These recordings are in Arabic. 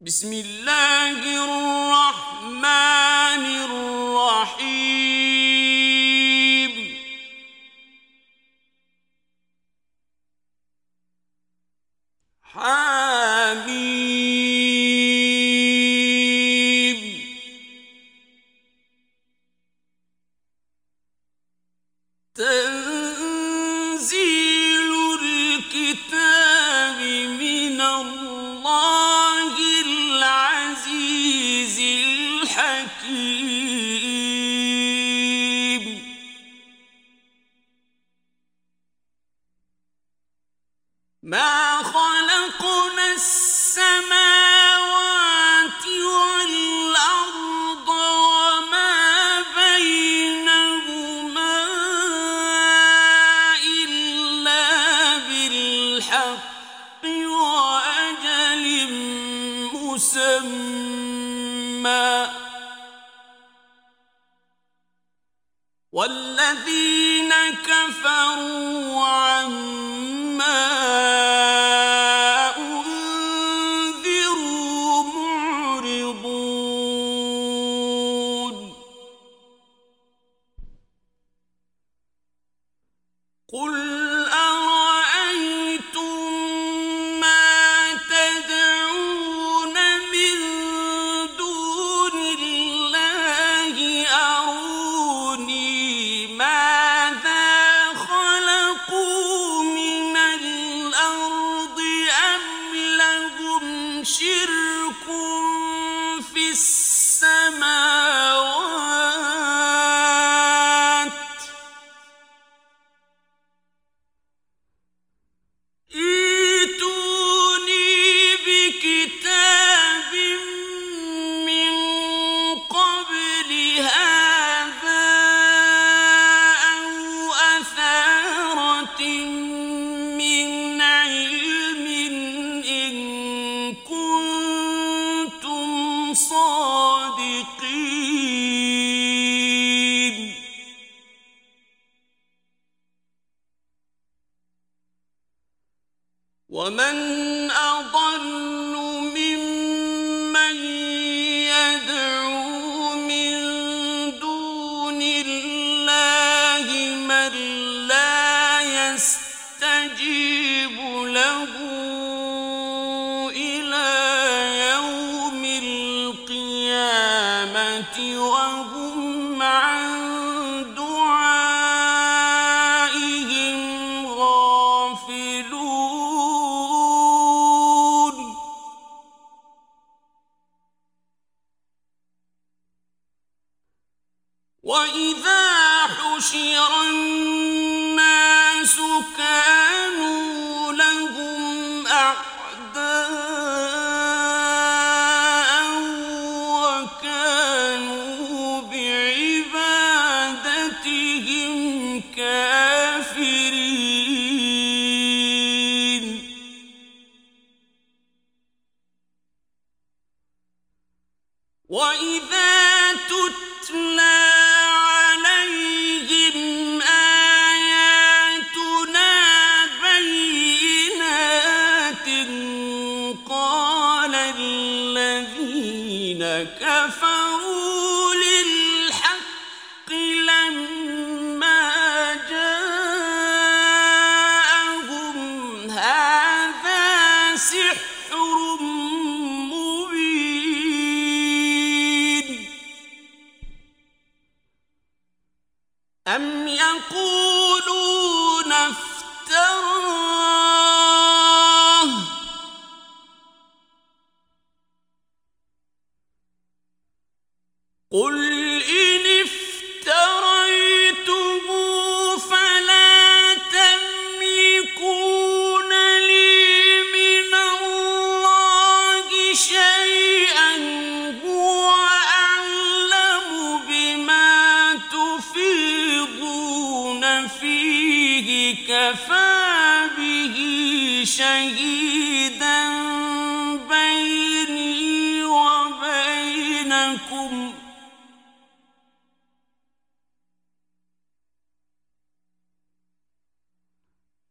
بسم الله الرحمن والذين كفروا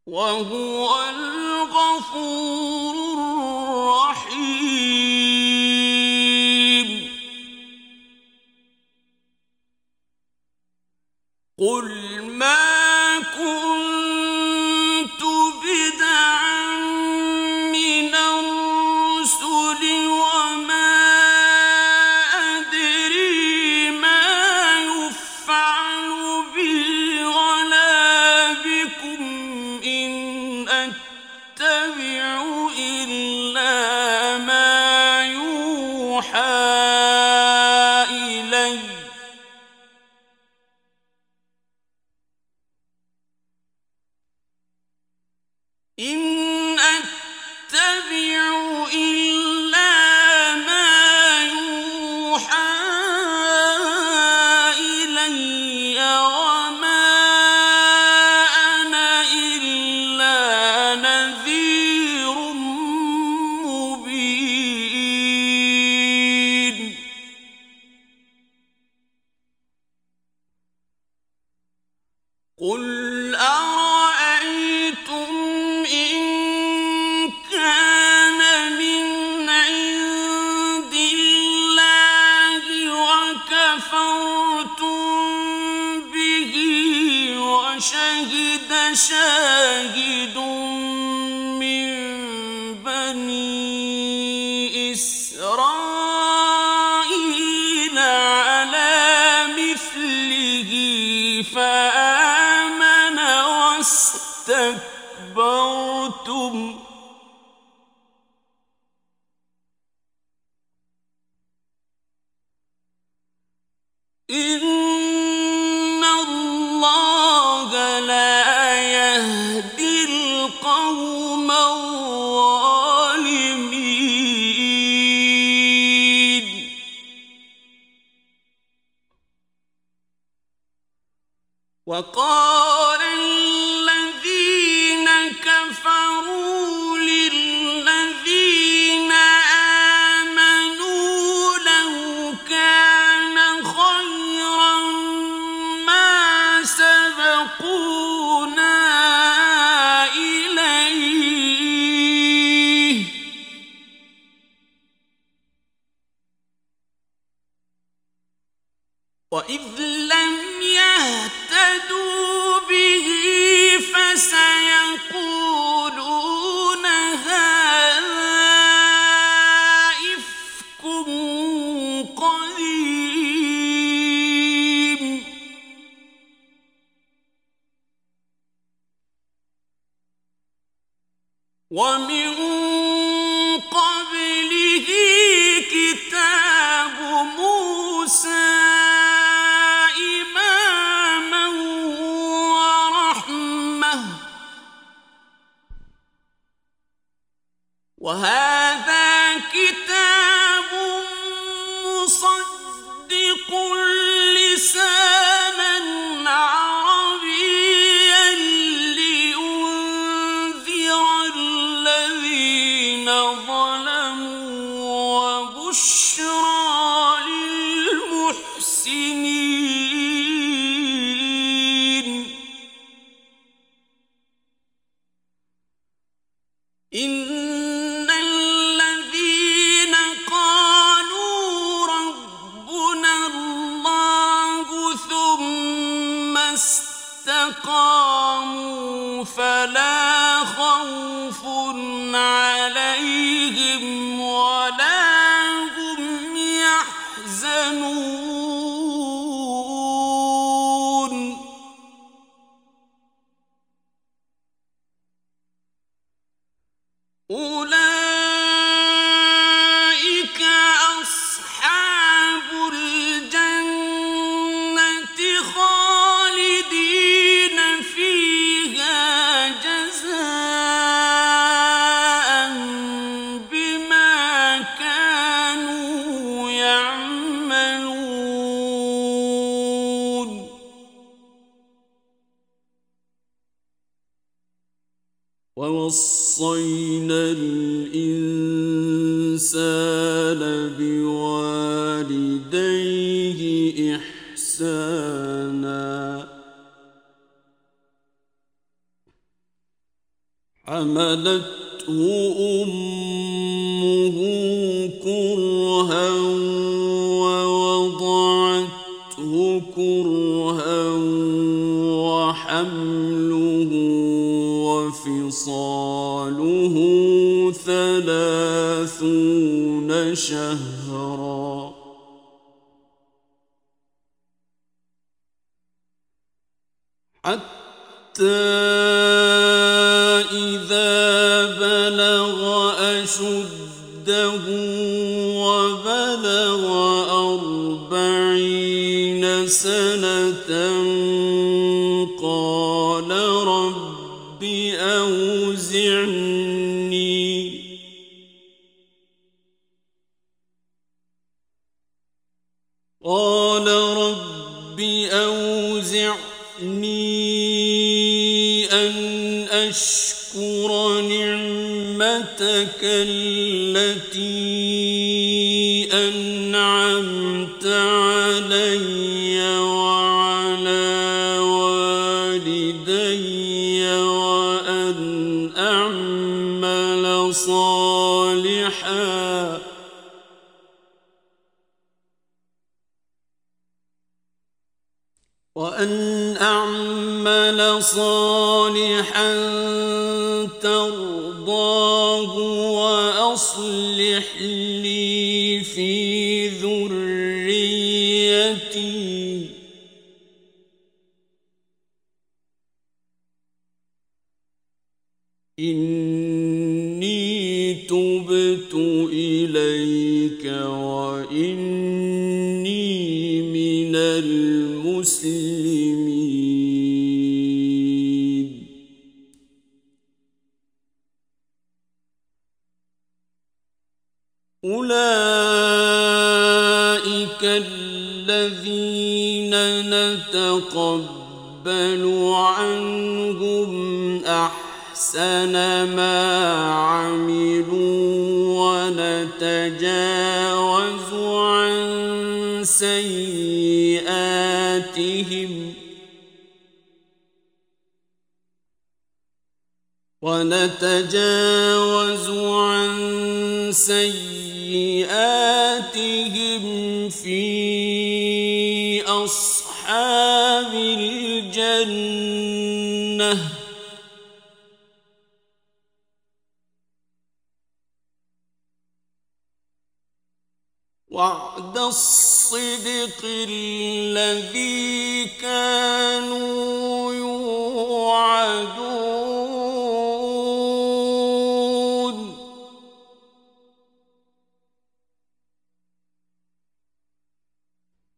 وهو الغفور الرحيم. قل يوحى وقال ومن الإنسان بوالديه إحسانا. حملته أمه كرها ووضعته كرها وحمله وفصاله ثلاثون شهرا. حتى إذا بلغ أشده وبلغ أربعين سنة قال رب أوزعني قال رب أوزعني أن أشكر نعمتك التي وأصلح لي في ذريتي. إني تبت إليك وإني من المسلمين. نتقبل عنهم أحسن ما عملوا ونتجاوز عن سيئاتهم ونتجاوز عن سيئاتهم وعد الصدق الذي كانوا يوعدون.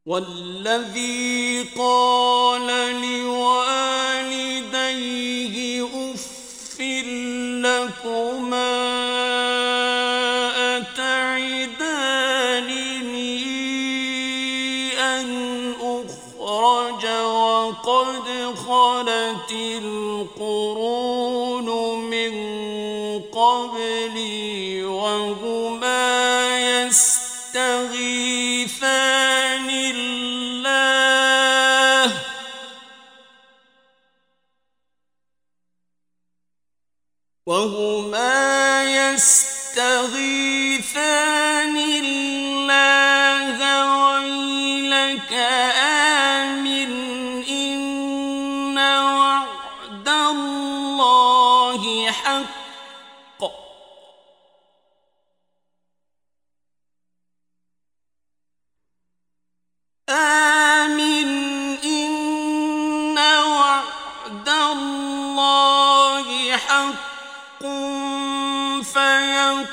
والذي وهما يستغيثان.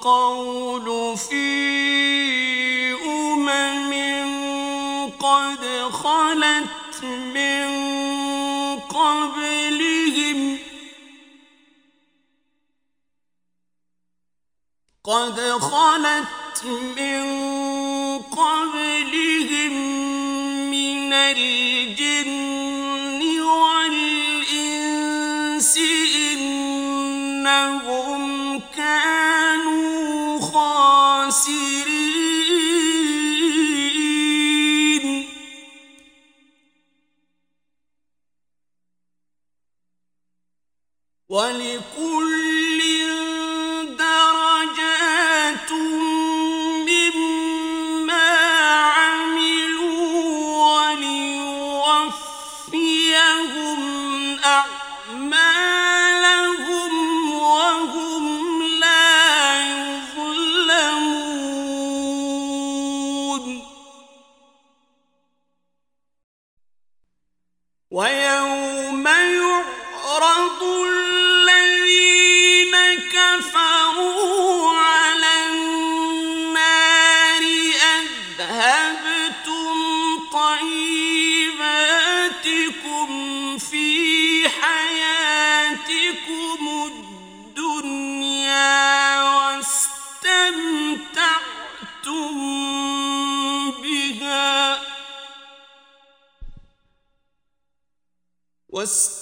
القول في أمم قد خلت من قبلهم قد خلت من قبلهم من الجن والإنس إنهم الخاسرين. ولكل درجات مما عملوا وليوفيهم أعمالهم was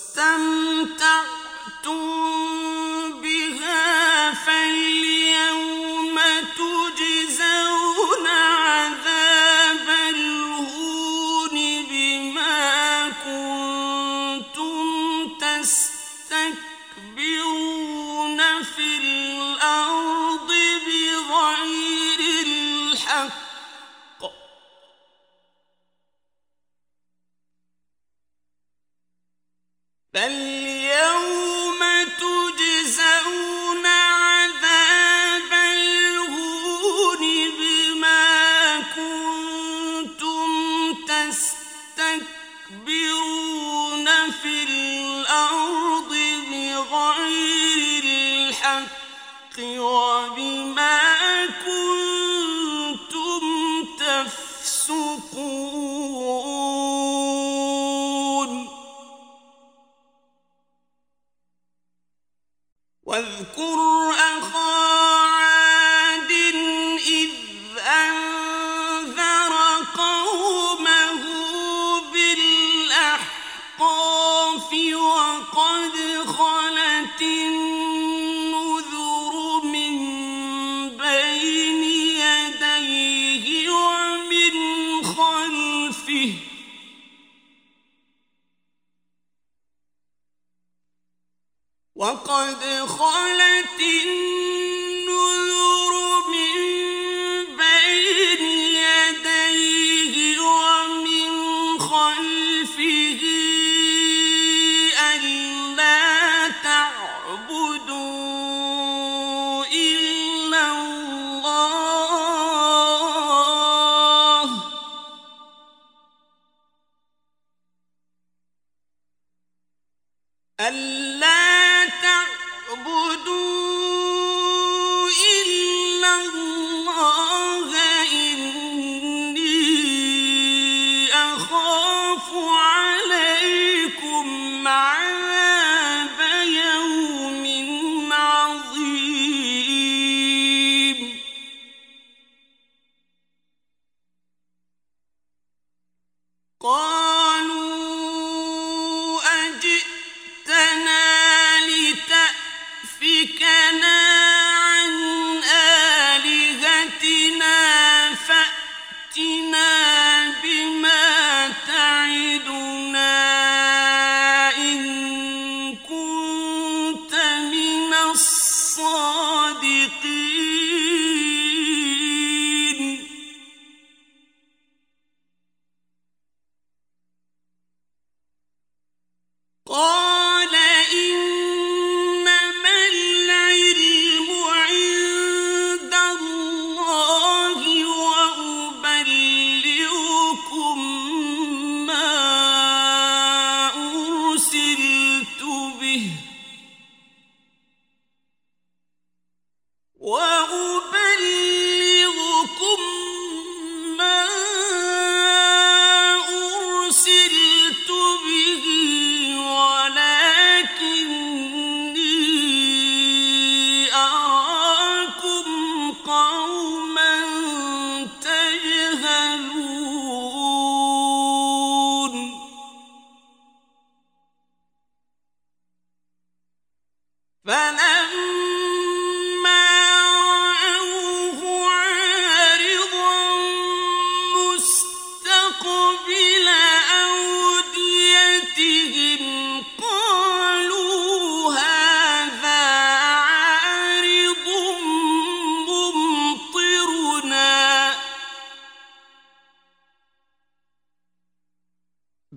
وقد خلت النار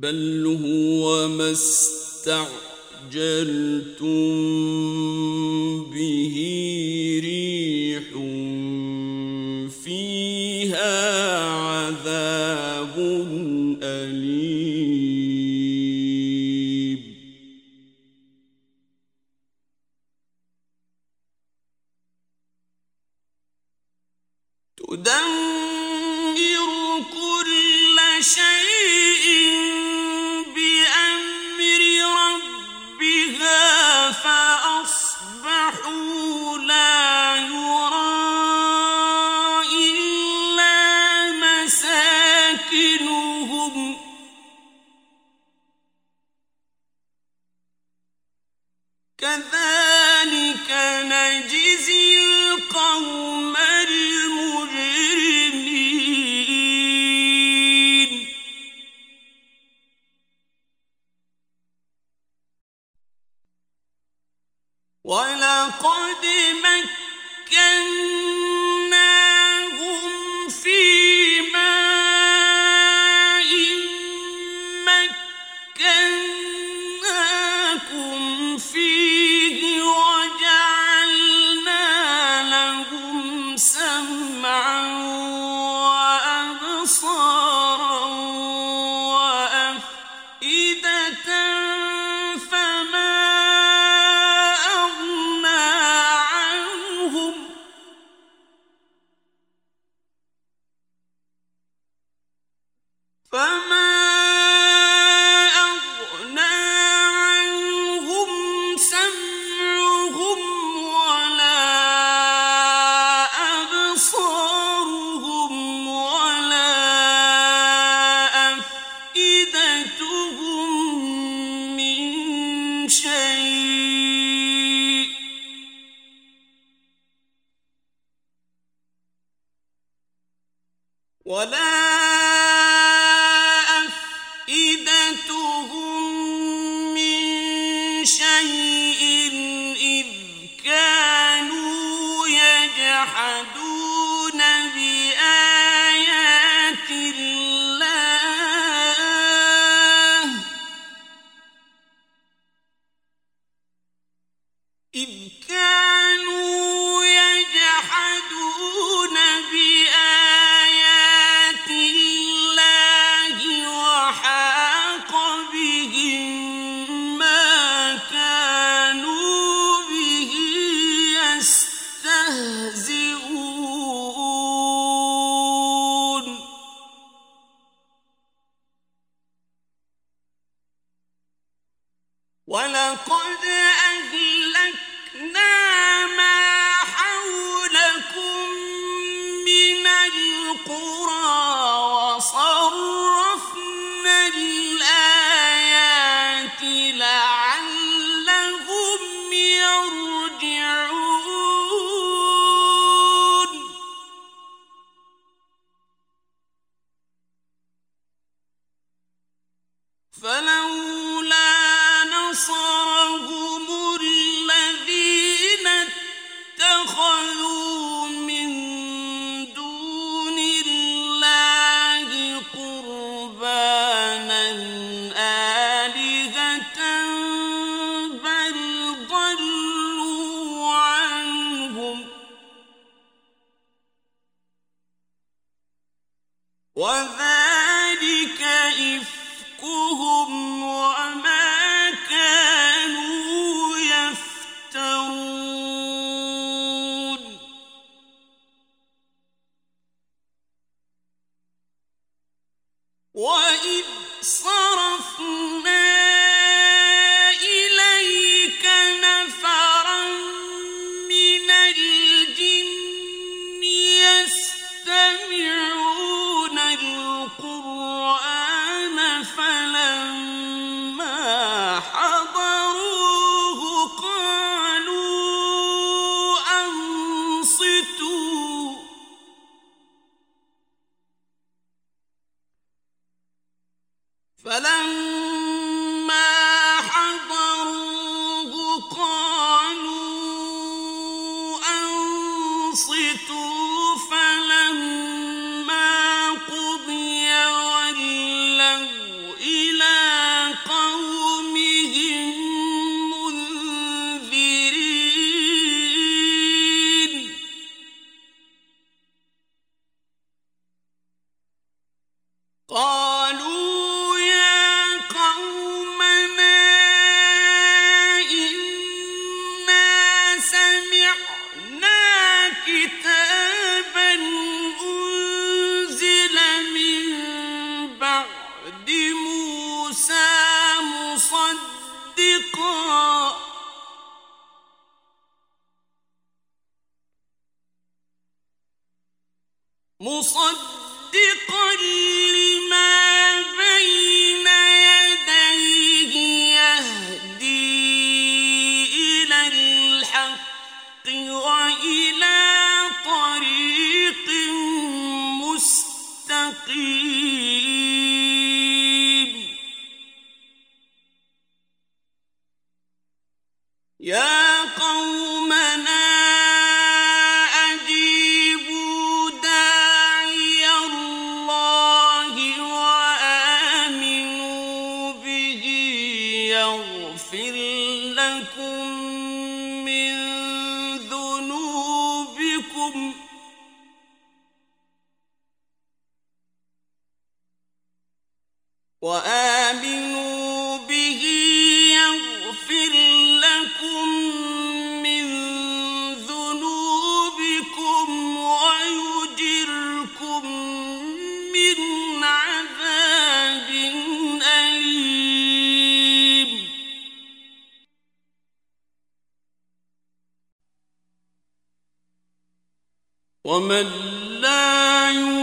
بل هو ما استعجلتم به نجزي ومن لا يجب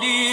بقادر